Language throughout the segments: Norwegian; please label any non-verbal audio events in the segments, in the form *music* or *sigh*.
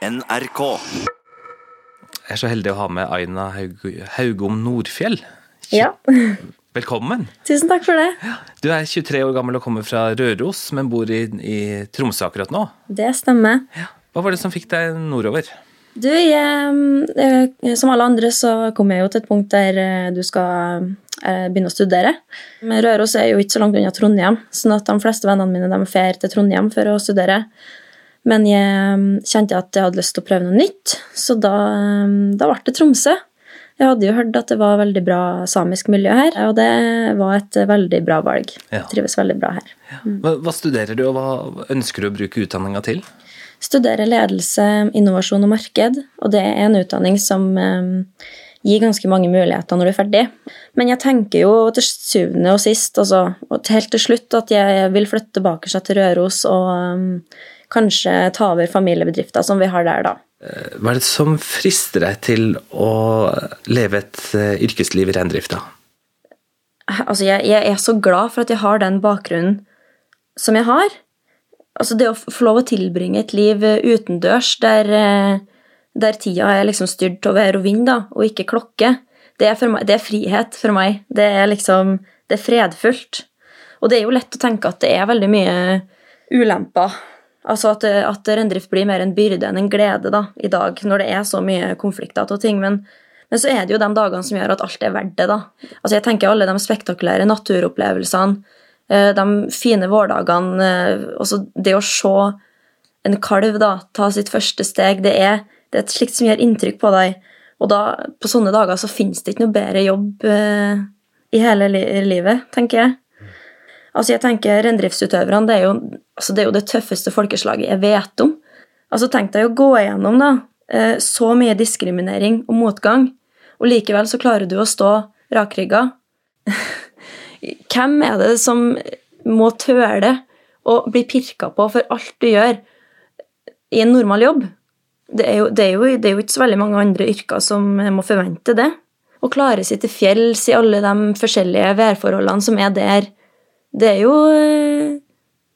NRK. Jeg er så heldig å ha med Aina Haug Haugom Nordfjell. Ja. *laughs* Velkommen. Tusen takk for det. Du er 23 år gammel og kommer fra Røros, men bor i, i Tromsø akkurat nå. Det stemmer. Hva var det som fikk deg nordover? Du, jeg, eh, som alle andre så kom jeg jo til et punkt der eh, du skal eh, begynne å studere. Men Røros er jo ikke så langt unna Trondheim, sånn at de fleste vennene mine de drar til Trondheim for å studere. Men jeg mm, kjente at jeg hadde lyst til å prøve noe nytt, så da, mm, da ble det Tromsø. Jeg hadde jo hørt at det var veldig bra samisk miljø her, og det var et veldig bra valg. Ja. Trives veldig bra her. Hva, hva studerer du, og hva ønsker du å bruke utdanninga til? Studerer ledelse, innovasjon og marked, og det er en utdanning som eh, gir ganske mange muligheter når du er ferdig. Men jeg tenker jo til syvende og sist, altså, og helt til slutt, at jeg vil flytte tilbake til Røros og eh, kanskje ta over familiebedrifter som vi har der, da. Hva er det som frister deg til å leve et eh, yrkesliv i reindrifta? Altså, jeg, jeg er så glad for at jeg har den bakgrunnen som jeg har. Altså, det å få lov å tilbringe et liv eh, utendørs der, eh, der tida er liksom styrt av vær og vind, da, og ikke klokke, det er, for meg, det er frihet for meg. Det er liksom Det er fredfullt. Og det er jo lett å tenke at det er veldig mye ulemper. Altså at, at reindrift blir mer en byrde enn en glede da, i dag, når det er så mye konflikter og ting. Men, men så er det jo de dagene som gjør at alt er verdt det. da. Altså Jeg tenker alle de spektakulære naturopplevelsene, eh, de fine vårdagene, altså også det å se en kalv da, ta sitt første steg, det er, det er et slikt som gjør inntrykk på deg. Og da, på sånne dager så finnes det ikke noe bedre jobb eh, i hele li livet, tenker jeg. Altså jeg tenker Reindriftsutøverne det er, jo, altså det er jo det tøffeste folkeslaget jeg vet om. Altså Tenk deg å gå igjennom da, eh, så mye diskriminering og motgang, og likevel så klarer du å stå rakrygga. *laughs* Hvem er det som må tøle å bli pirka på for alt du gjør i en normal jobb? Det er, jo, det, er jo, det er jo ikke så veldig mange andre yrker som må forvente det. Å klare seg til fjells i alle de forskjellige værforholdene som er der, det er jo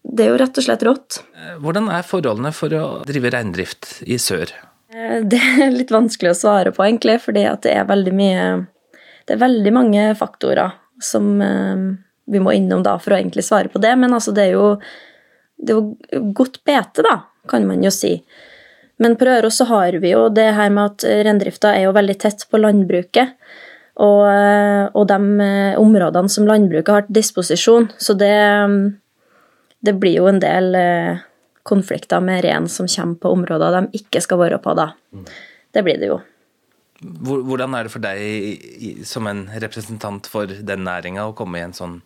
Det er jo rett og slett rått. Eh, Hvordan er forholdene for å drive reindrift i sør? Eh, Det er litt vanskelig å svare på, egentlig, fordi at det er veldig mye Det er veldig mange faktorer som eh, vi må innom da for å egentlig svare på det, men altså det er jo det er jo godt bete, da, kan man jo si. Men på Røros så har vi jo det her med at reindrifta er jo veldig tett på landbruket. Og, eh, og de eh, områdene som landbruket har til disposisjon. Så det, det blir jo en del eh, konflikter med rein som kommer på områder de ikke skal være på, da. Det blir det jo. Hvordan er det for deg som en representant for den næringa å komme i en sånn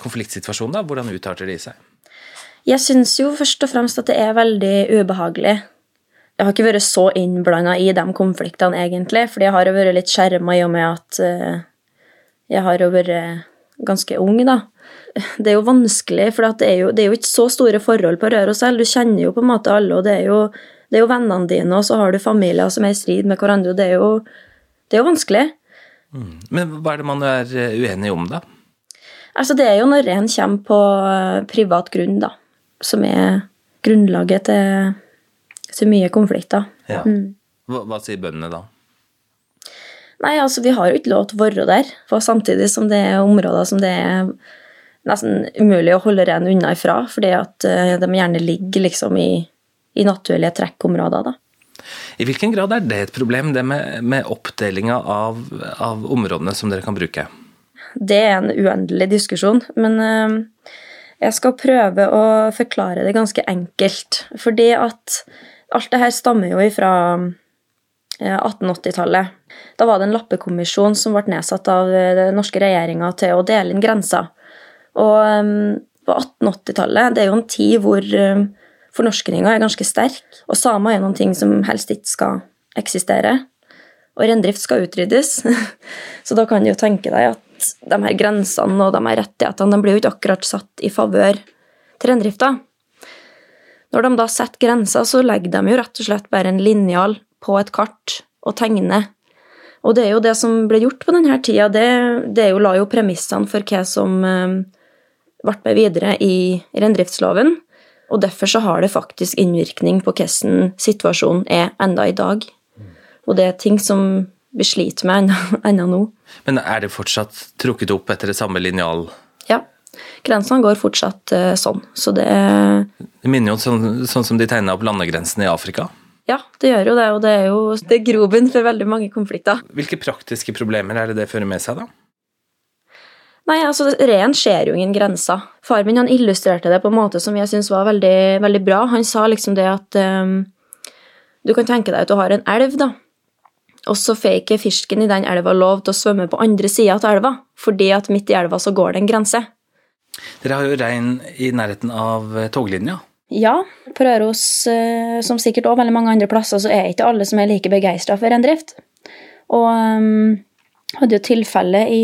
konfliktsituasjon? da? Hvordan utarter de seg? Jeg syns jo først og fremst at det er veldig ubehagelig. Jeg har ikke vært så innblanda i de konfliktene, egentlig, fordi jeg har jo vært litt skjerma i og med at uh, jeg har jo vært ganske ung, da. Det er jo vanskelig, for det er jo, det er jo ikke så store forhold på Røros selv. Du kjenner jo på en måte alle, og det er jo, det er jo vennene dine, og så har du familier som er i strid med hverandre, og det er jo, det er jo vanskelig. Men hva er det man er eh, uenig om, da? Altså, det er jo når en kommer på eh, privat grunn, da, som er grunnlaget til, til mye konflikter. Ja. Hva, hva sier bøndene da? Nei, altså, vi har jo ikke lov til å være der, for samtidig som det er områder som det er nesten umulig å holde reinen unna ifra, fordi at eh, de gjerne ligger liksom i, i naturlige trekkområder, da. I hvilken grad er det et problem, det med, med oppdelinga av, av områdene som dere kan bruke? Det er en uendelig diskusjon, men eh, jeg skal prøve å forklare det ganske enkelt. Fordi at alt det her stammer jo ifra eh, 1880-tallet. Da var det en lappekommisjon som ble nedsatt av eh, den norske regjeringa til å dele inn grenser. Og eh, på 1880-tallet, det er jo en tid hvor eh, fornorskninga er ganske sterk, og samer er noen ting som helst ikke skal eksistere. Og reindrift skal utryddes. *laughs* Så da kan du jo tenke deg at de her grensene og de her rettighetene de blir jo ikke akkurat satt i favør til reindrifta. Når de da setter grenser, så legger de jo rett og slett bare en linjal på et kart og tegner. Og det er jo det som ble gjort på denne tida, det, det jo, la jo premissene for hva som eh, ble med videre i reindriftsloven. Og derfor så har det faktisk innvirkning på hvordan situasjonen er enda i dag. Og det er ting som vi sliter med ennå *laughs* nå. Men er det fortsatt trukket opp etter det samme linjal? Ja. Grensene går fortsatt eh, sånn. Så det Det minner jo sånn, sånn som de tegna opp landegrensene i Afrika. Ja, det gjør jo det, og det er jo det er grobunn for veldig mange konflikter. Hvilke praktiske problemer er det det fører med seg, da? Nei, altså, Reinen ser jo ingen grenser. Far min han illustrerte det på en måte som jeg syns var veldig, veldig bra. Han sa liksom det at um, du kan tenke deg at du har en elv, da. Og så får ikke fisken i den elva lov til å svømme på andre sida av elva, fordi at midt i elva så går det en grense. Dere har jo rein i nærheten av eh, toglinja. Ja, på Røros, eh, som sikkert også veldig mange andre plasser, så er ikke alle som er like begeistra for reindrift. Og um, hadde jo tilfelle i,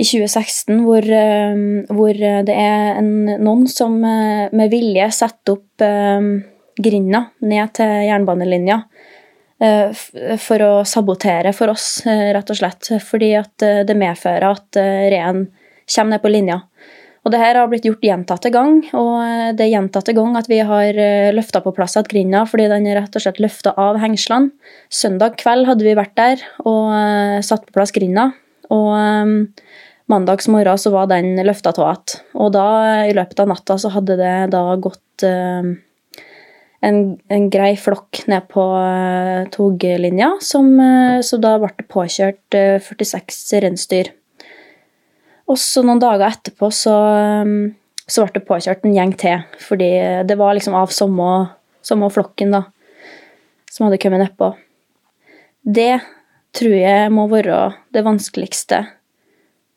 i 2016 hvor, um, hvor det er en, noen som med vilje setter opp um, grinda ned til jernbanelinja for å sabotere for oss, rett og slett. Fordi at det medfører at reinen kommer ned på linja. Og det her har blitt gjort gjentatte gang, og eh, det er gjentatte gang at vi har løfta på plass igjen grinda, fordi den er rett og slett løfta av hengslene. Søndag kveld hadde vi vært der og eh, satt på plass grinda, og eh, mandags morgen så var den løfta av igjen. Og da, i løpet av natta, så hadde det da gått eh, en, en grei flokk ned på eh, toglinja, som, eh, så da ble påkjørt eh, 46 reinsdyr. Og så noen dager etterpå så, um, så ble det påkjørt en gjeng til, fordi det var liksom av samme, samme flokken da, som hadde kommet nedpå. Det tror jeg må være det vanskeligste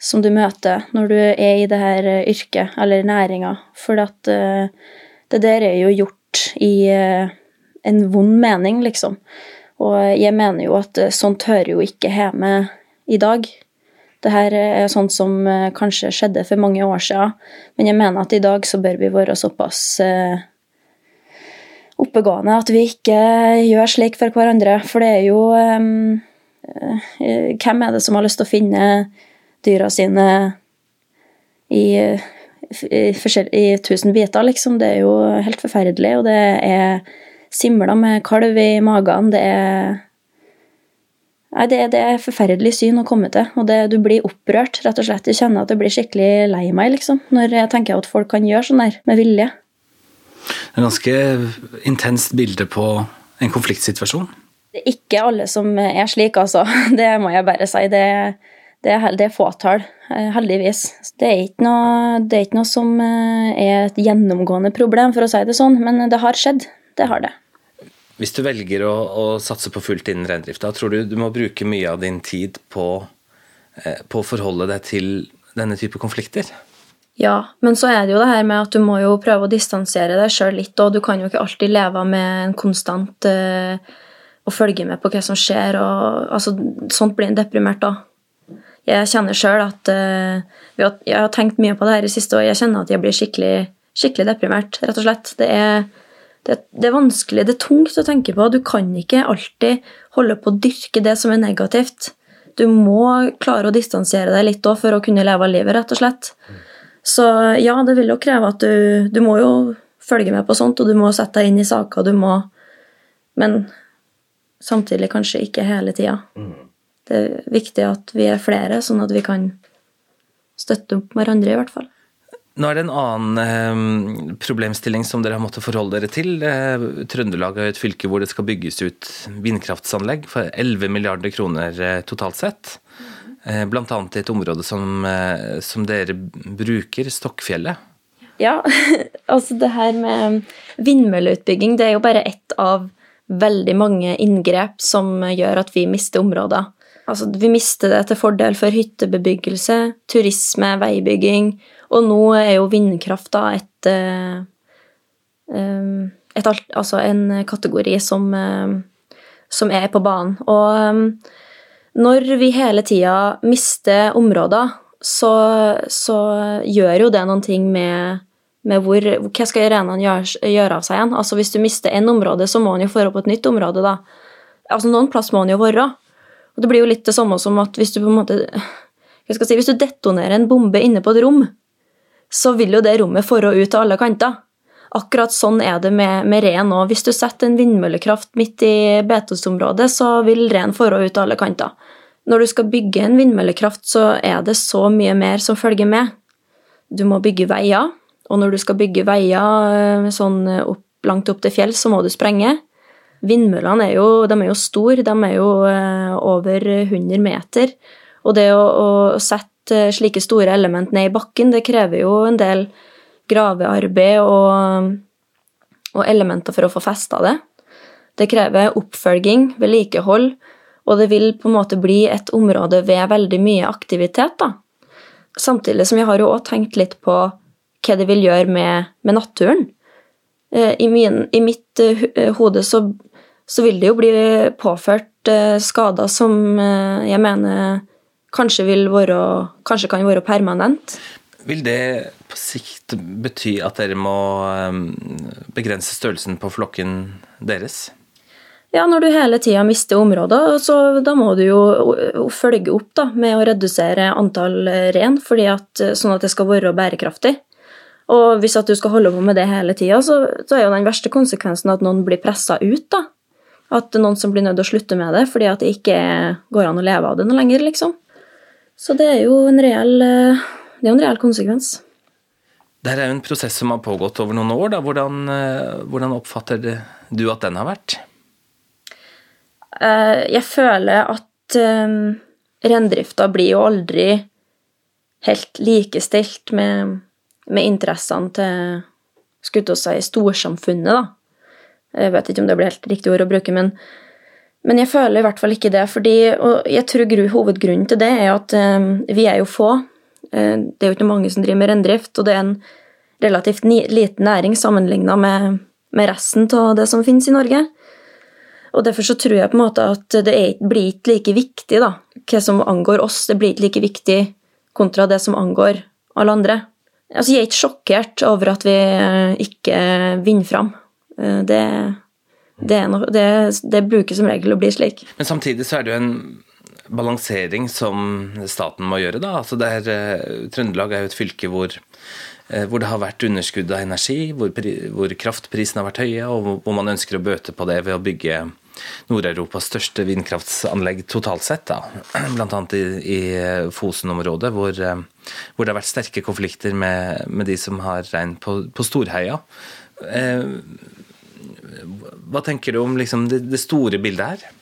som du møter når du er i det her yrket, eller næringa, for at eh, det der er jo gjort i eh, en vond mening, liksom. Og jeg mener jo at eh, sånt hører jo ikke hjemme i dag. Det her er sånt som eh, kanskje skjedde for mange år siden, men jeg mener at i dag så bør vi være såpass eh, oppegående at vi ikke gjør slik for hverandre. For det er jo eh, Hvem er det som har lyst til å finne dyra sine i, i, i tusen biter, liksom? Det er jo helt forferdelig, og det er simler med kalv i magen. Det er Nei, det, det er forferdelig syn å komme til, og det, du blir opprørt, rett og slett. Jeg kjenner at jeg blir skikkelig lei meg, liksom, når jeg tenker at folk kan gjøre sånn der, med vilje. Det er ganske intenst bilde på en konfliktsituasjon. Det er ikke alle som er slik, altså. *laughs* Det må jeg bare si. Det, det, er, det er fåtall, eh, heldigvis. Det er, ikke noe, det er ikke noe som eh, er et gjennomgående problem, for å si det sånn, men det har skjedd. Det har det. Hvis du velger å, å satse på fullt innen reindrifta, tror du du må bruke mye av din tid på, eh, på å forholde deg til denne type konflikter? Ja, men så er det jo det her med at du må jo prøve å distansere deg sjøl litt, og du kan jo ikke alltid leve med en konstant uh, å følge med på hva som skjer, og altså, sånt blir en deprimert da. Jeg kjenner sjøl at uh, Jeg har tenkt mye på det her i siste, og jeg kjenner at jeg blir skikkelig, skikkelig deprimert, rett og slett. Det er, det, det er vanskelig, det er tungt å tenke på. Du kan ikke alltid holde på å dyrke det som er negativt. Du må klare å distansere deg litt òg for å kunne leve livet, rett og slett. Så ja, det vil jo kreve at du Du må jo følge med på sånt, og du må sette deg inn i saker, du må Men samtidig kanskje ikke hele tida. Det er viktig at vi er flere, sånn at vi kan støtte opp hverandre, i hvert fall. Nå er det en annen eh, problemstilling som dere har måttet forholde dere til. Trøndelag er et fylke hvor det skal bygges ut vindkraftsanlegg for 11 milliarder kroner eh, totalt sett. Eh, annet i et område som, eh, som dere bruker, Stokkfjellet. Ja, *laughs* altså det her med vindmølleutbygging, det er jo bare ett av veldig mange inngrep som gjør at vi mister områder. Altså, vi mister det til fordel for hyttebebyggelse, turisme, veibygging, og nå er jo vindkraft da et, eh, eh, et Altså en kategori som, eh, som er på banen. Og når vi hele tida mister områder, så, så gjør jo det noen ting med, med hvor, hva skal arenaen gjøre, gjøre av seg igjen. Altså Hvis du mister én område, så må han jo få opp et nytt område. da. Altså Noen plass må han jo være. Og Det blir jo litt det samme som at hvis du på en måte hva skal si, Hvis du detonerer en bombe inne på et rom, så vil jo det rommet forå ut til alle kanter. akkurat sånn er det med, med ren òg. Hvis du setter en vindmøllekraft midt i betesområdet, så vil ren fare ut alle kanter. Når du skal bygge en vindmøllekraft, så er det så mye mer som følger med. Du må bygge veier, og når du skal bygge veier eh, sånn opp, langt opp til fjell, så må du sprenge. Vindmøllene er jo, er jo store, de er jo eh, over 100 meter. Og det å, å sette slike store element ned i bakken, det krever jo en del gravearbeid og, og elementer for å få festa det. Det krever oppfølging, vedlikehold, og det vil på en måte bli et område ved veldig mye aktivitet. da. Samtidig som jeg har jo òg tenkt litt på hva det vil gjøre med, med naturen. Eh, I, min, I, mitt hode så, så, vil det jo bli påført uh, skader som uh, jeg mener kanskje, vil være, kanskje kan være permanent. Vil det på sikt bety at dere må ehm, begrense størrelsen på flokken deres? Ja, når du hele tida mister områder, så da må du jo følge opp da, med å redusere antall rein, at, sånn at det skal være bærekraftig. Og hvis at du skal holde på med det hele tida, så, så, er jo den verste konsekvensen at noen blir pressa ut. da. At det noen som blir nødt til å slutte med det fordi at det ikke går an å leve av det noe lenger, liksom. Så det er jo en reell eh, det er en reell konsekvens. Dette er jo en prosess som har pågått over noen år. Hvordan, eh, hvordan, oppfatter du at den har vært? Eh, jeg føler at reindrifta blir jo aldri helt likestilt med, med interessene til skulle si, storsamfunnet, da. Jeg vet ikke om det blir helt riktig ord å bruke, men, men jeg føler i hvert fall ikke det. fordi, og jeg tror hovedgrunnen til det er at um, vi er jo få. Eh, det er jo ikke mange som driver med reindrift, og det er en relativt liten næring sammenligna med, med, resten av det som finnes i Norge. Og Derfor så tror jeg på en måte at det er, blir ikke like viktig da, hva som angår oss. Det blir ikke like viktig kontra det som angår alle andre. Altså, Jeg er ikke sjokkert over at vi eh, ikke vinner fram. Eh, det, det, no, det, det bruker som regel å bli slik. Men samtidig så er det jo en balansering som staten må gjøre. da. Altså det uh, Trøndelag er jo et fylke hvor, uh, hvor, det har vært underskudd av energi, hvor, hvor kraftprisene har vært høye, og hvor man ønsker å bøte på det ved å bygge Nord-Europas største vindkraftsanlegg totalt sett. da, *clears throat* Bl.a. i, i Fosen-området, hvor, hvor, det har vært sterke konflikter med, med de som har rein på, på Storheia. Hva tenker du om liksom, det, det store bildet her?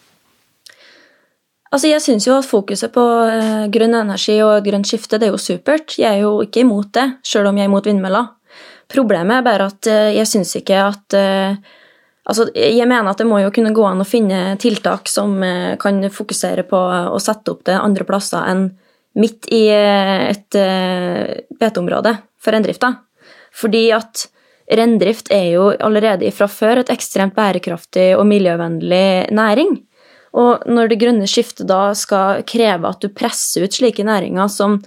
Altså, Jeg syns jo at fokuset på uh, grønn energi og grønt skifte det er jo supert. Jeg er jo ikke imot det, sjøl om jeg er imot vindmøller. Problemet er bare at uh, jeg syns ikke at uh, Altså, jeg mener at det må jo kunne gå an å finne tiltak som kan fokusere på å sette opp det andre plasser enn midt i et beteområde for reindrifta. Fordi at reindrift er jo allerede fra før et ekstremt bærekraftig og miljøvennlig næring. Og når det grønne skiftet da skal kreve at du presser ut slike næringer som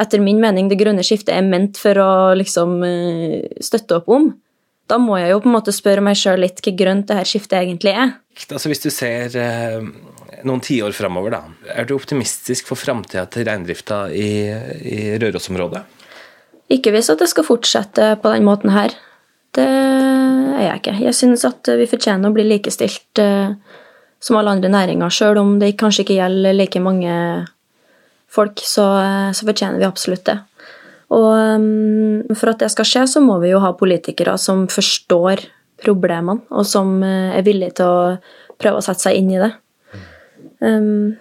etter min mening det grønne skiftet er ment for å liksom eh, støtte opp om, da må jeg jo på en måte spørre meg sjøl litt hva grønt det her skiftet egentlig er. Altså Hvis du ser eh, noen tiår framover, da, er du optimistisk for framtida til reindrifta i, i Rørosområdet? Ikke hvis at det skal fortsette på den måten her. Det er jeg ikke. Jeg synes at vi fortjener å bli likestilt. Eh, som alle andre næringer. Sjøl om det kanskje ikke gjelder like mange folk, så, så fortjener vi absolutt det. Og for at det skal skje, så må vi jo ha politikere som forstår problemene, og som er villige til å prøve å sette seg inn i det. Um,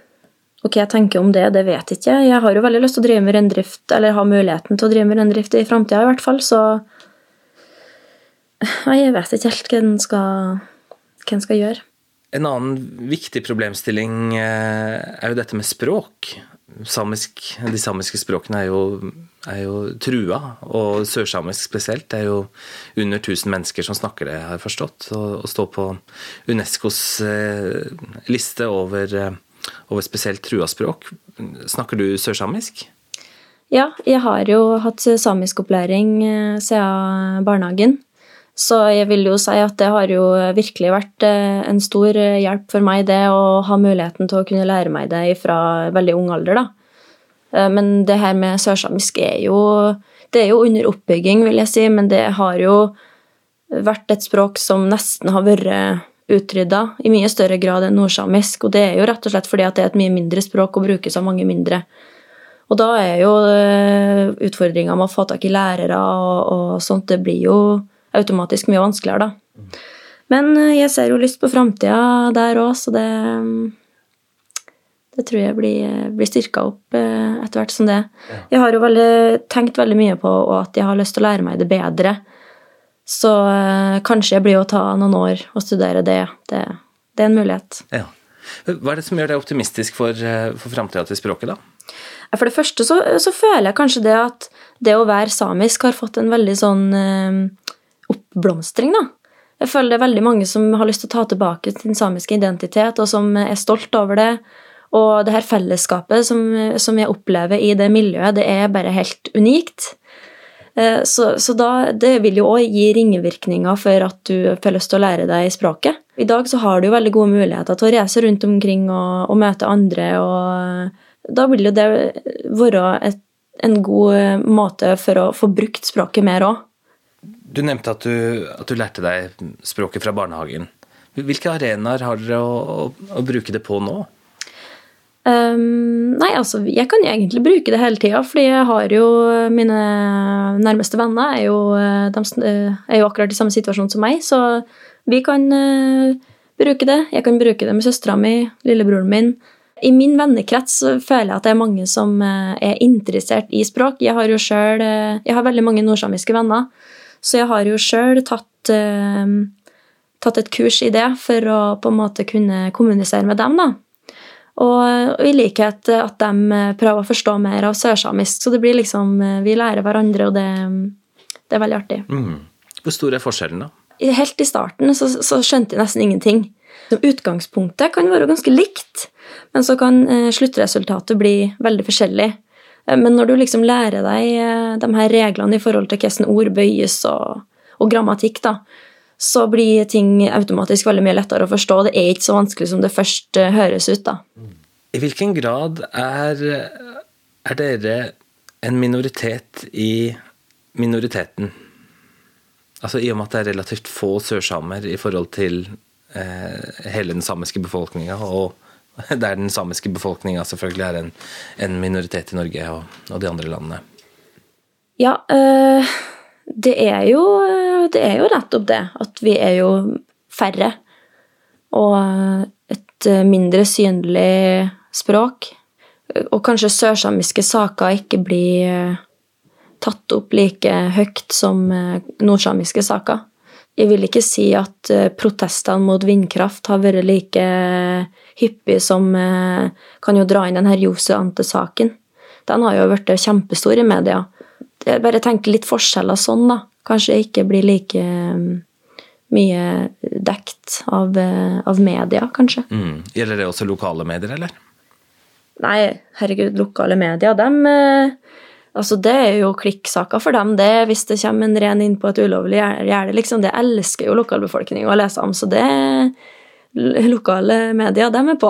og hva jeg tenker om det, det vet jeg ikke. Jeg har jo veldig lyst til å drive med rendrift, eller ha muligheten til å drive med rendrift i framtida i hvert fall, så jeg vet ikke helt hva en skal, hva en skal gjøre. En annen viktig problemstilling eh, er jo dette med språk. Samisk, de samiske språkene er jo, er jo trua, og sørsamisk spesielt. Det er jo under 1000 mennesker som snakker det, har jeg forstått. Å stå på Unescos eh, liste over, eh, over spesielt trua språk. Snakker du sørsamisk? Ja, jeg har jo hatt samiskopplæring siden barnehagen. Så jeg vil jo si at det har jo virkelig vært eh, en stor eh, hjelp for meg, det å ha muligheten til å kunne lære meg det fra veldig ung alder, da. Eh, men det her med sørsamisk er jo Det er jo under oppbygging, vil jeg si, men det har jo vært et språk som nesten har vært utrydda i mye større grad enn nordsamisk. Og det er jo rett og slett fordi at det er et mye mindre språk og brukes av mange mindre. Og da er jo utfordringa med å få tak i lærere og, og, sånt, det blir jo automatisk mye vanskeligere, da. Men eh, jeg ser jo lyst på framtida der òg, så det det tror jeg blir, blir styrka opp eh, etter hvert som det. Jeg har jo veldig, tenkt veldig mye på at jeg har lyst til å lære meg det bedre. Så eh, kanskje jeg blir å ta noen år og studere det. det. det. er en mulighet. Ja. Hva er det som gjør deg optimistisk for, for framtida til språket, da? For det første så, så, føler jeg kanskje det at det å være samisk har fått en veldig sånn oppblomstring, da. Jeg føler det er veldig mange som har lyst til å ta tilbake sin samiske identitet, og som er stolt over det. Og det her fellesskapet som, som jeg opplever i det miljøet, det er bare helt unikt. Eh, så, så da, det vil jo òg gi ringevirkninger for at du får lyst til å lære deg språket. I dag så har du jo veldig gode muligheter til å reise rundt omkring og, og møte andre, og da vil jo det være et, en god måte for å få brukt språket mer òg. Du nevnte at du, at du, lærte deg språket fra barnehagen. Hvilke arenaer har dere å, å, å bruke det på nå? Um, nei, altså, jeg kan egentlig bruke det hele tida, fordi jeg har jo Mine nærmeste venner er jo, eh, de eh, er jo akkurat i samme situasjon som meg, så vi kan uh, bruke det. Jeg kan bruke det med søstera mi, lillebroren min. I min vennekrets føler jeg at det er mange som er interessert i språk. Jeg har jo selv, jeg har veldig mange nordsamiske venner, så jeg har jo sjøl tatt tatt et kurs i det for å på en måte kunne kommunisere med dem. da. Og, i likhet at de eh, prøver å forstå mer av sørsamisk. Så det blir liksom eh, Vi lærer hverandre, og det, det er veldig artig. Mm. Hvor stor er forskjellen, da? Helt i starten så, så skjønte jeg nesten ingenting. Utgangspunktet kan være ganske likt, men så kan eh, sluttresultatet bli veldig forskjellig. Men når du liksom lærer deg de her reglene i forhold til hvordan ord bøyes og, og grammatikk, da, så blir ting automatisk veldig mye lettere å forstå. Det er ikke så vanskelig som det først eh, høres ut. da. I hvilken grad er, er dere en minoritet i minoriteten? Altså I og med at det er relativt få sørsamer i forhold til eh, hele den samiske befolkninga, og *laughs* der den samiske befolkninga selvfølgelig er en, en, minoritet i Norge og, og de andre landene. Ja, øh, det er, jo, det er jo nettopp det. At vi er jo færre. Og et mindre synlig språk. Og kanskje sørsamiske saker ikke blir tatt opp like høyt som nordsamiske saker. Jeg vil ikke si at protestene mot vindkraft har vært like hyppige som Kan jo dra inn denne Jose Ante-saken. Den har jo blitt kjempestor i media jeg bare tenker litt forskjeller sånn, da. Kanskje ikke blir like mye dekt av, eh, av media, kanskje. Mm. Gjelder det også lokale medier, eller? Nei, herregud, lokale medier, dem eh, Altså, det er jo klikksaker for dem, det, hvis det kommer en ren inn på et ulovlig gjerde, liksom. Det elsker jo lokalbefolkninga å lese om, så det Lokale medier, dem er på.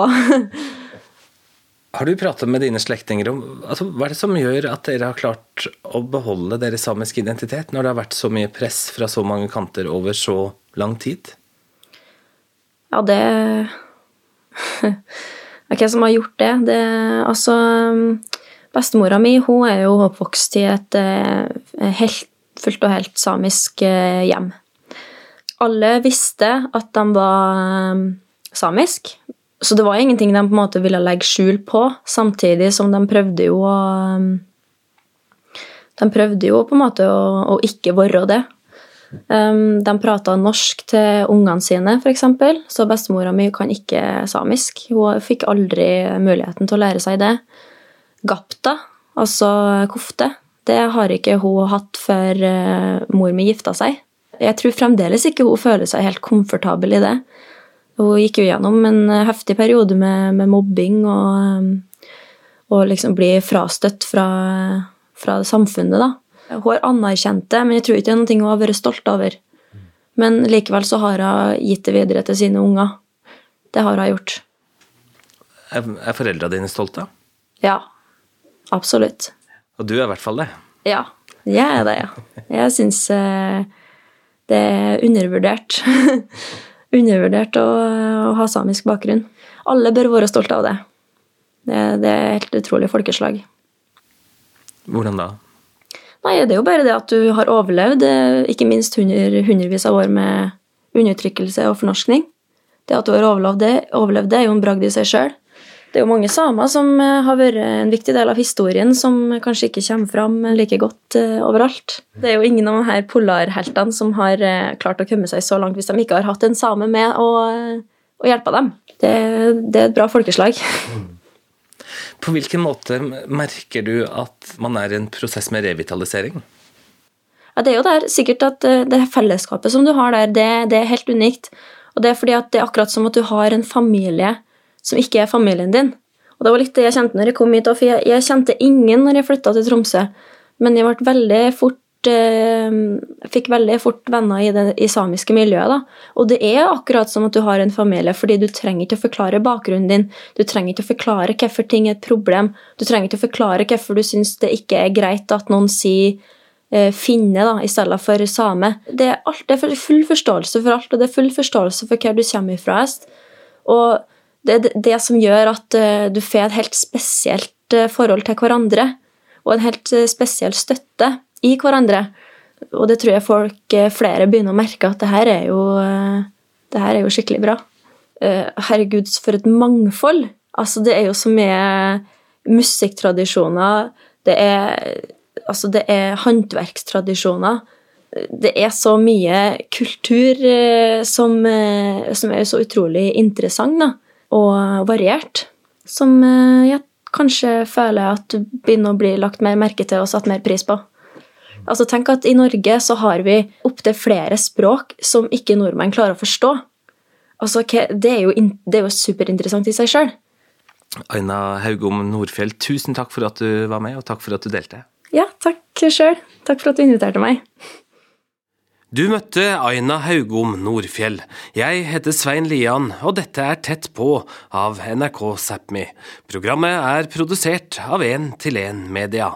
Har du pratet med dine slektninger om altså, hva er det som gjør at dere har klart å beholde deres samiske identitet, når det har vært så mye press fra så mange kanter over så lang tid? Ja, det *laughs* er hvem som har gjort det. det altså, bestemora mi hun er jo oppvokst i et eh, helt, fullt og helt samisk eh, hjem. Alle visste at de var eh, samisk, så det var ingenting de på en måte ville legge skjul på, samtidig som de prøvde jo å De prøvde jo på en måte å, å ikke være det. De prata norsk til ungene sine, f.eks., så bestemora mi kan ikke samisk. Hun fikk aldri muligheten til å lære seg det. Gapta, altså kofte, det har ikke hun hatt før uh, mor mi gifta seg. Jeg tror fremdeles ikke hun føler seg helt komfortabel i det. Hun gikk jo gjennom en eh, heftig periode med, med mobbing og, eh, og liksom bli frastøtt fra, fra samfunnet, da. Hun har anerkjent det, men jeg tror ikke det er noe hun har vært stolt over. Men likevel så har hun gitt det videre til sine unger. Det har hun gjort. Er, er foreldra dine stolte? Ja. Absolutt. Og du er i hvert fall det? Ja. Jeg er det, ja. Jeg syns eh, Det er undervurdert. *laughs* undervurdert å, å, ha samisk bakgrunn. Alle bør være stolte av det. Det, det er helt utrolig folkeslag. Hvordan da? Nei, Det er jo bare det at du har overlevd eh, ikke minst hundre, hundrevis av år med undertrykkelse og fornorskning. Det at du har overlevd det, overlevd det er jo en bragd i seg sjøl. Det er jo mange samer som eh, har vært en viktig del av historien, som kanskje ikke kommer fram like godt uh, overalt. Det er jo ingen av de her polarheltene som har uh, klart å komme seg så langt hvis de ikke har hatt en same med å, å hjelpe dem. Det, det, er et bra folkeslag. *laughs* På hvilken måte merker du at man er i en prosess med revitalisering? Ja, det er jo der sikkert at det fellesskapet som du har der, det, det er helt unikt. Og det er fordi at det er akkurat som at du har en familie som ikke er familien din. Og det var litt det jeg kjente når jeg kom hit, for jeg, jeg kjente ingen når jeg flytta til Tromsø. Men jeg ble veldig fort eh, fikk veldig fort venner i det i samiske miljøet. Da. Og det er akkurat som at du har en familie, fordi du trenger ikke å forklare bakgrunnen din. Du trenger ikke å forklare hvorfor ting er et problem. Du trenger ikke å forklare hvorfor du syns det ikke er greit at noen sier eh, finne da, i stedet for same. Det er, alt, det er full forståelse for alt, og det er full forståelse for hvor du kommer fra. Og det er det som gjør at eh, du får et helt spesielt eh, forhold til hverandre. Og en helt eh, spesiell støtte i hverandre. Og det tror jeg folk flere begynner å merke at det her er jo, her er jo skikkelig bra. Herregud, for et mangfold! Altså, det er jo så mye musikktradisjoner. Det er, altså, det er håndverkstradisjoner. Det er så mye kultur som, som er så utrolig interessant. da og variert, som eh, jeg kanskje føler at du begynner å bli lagt mer merke til og satt mer pris på. Altså Tenk at i Norge så har vi opptil flere språk som ikke nordmenn klarer å forstå. Altså, Det er jo, det er jo superinteressant i seg sjøl. Aina Haugom Nordfjell, tusen takk for at du var med, og takk for at du delte. Ja, takk sjøl. Takk for at du inviterte meg. Du møtte Aina Haugom Nordfjell. Jeg heter Svein Lian, og dette er Tett på av NRK Sápmi. Programmet er produsert av 1 til 1 Media.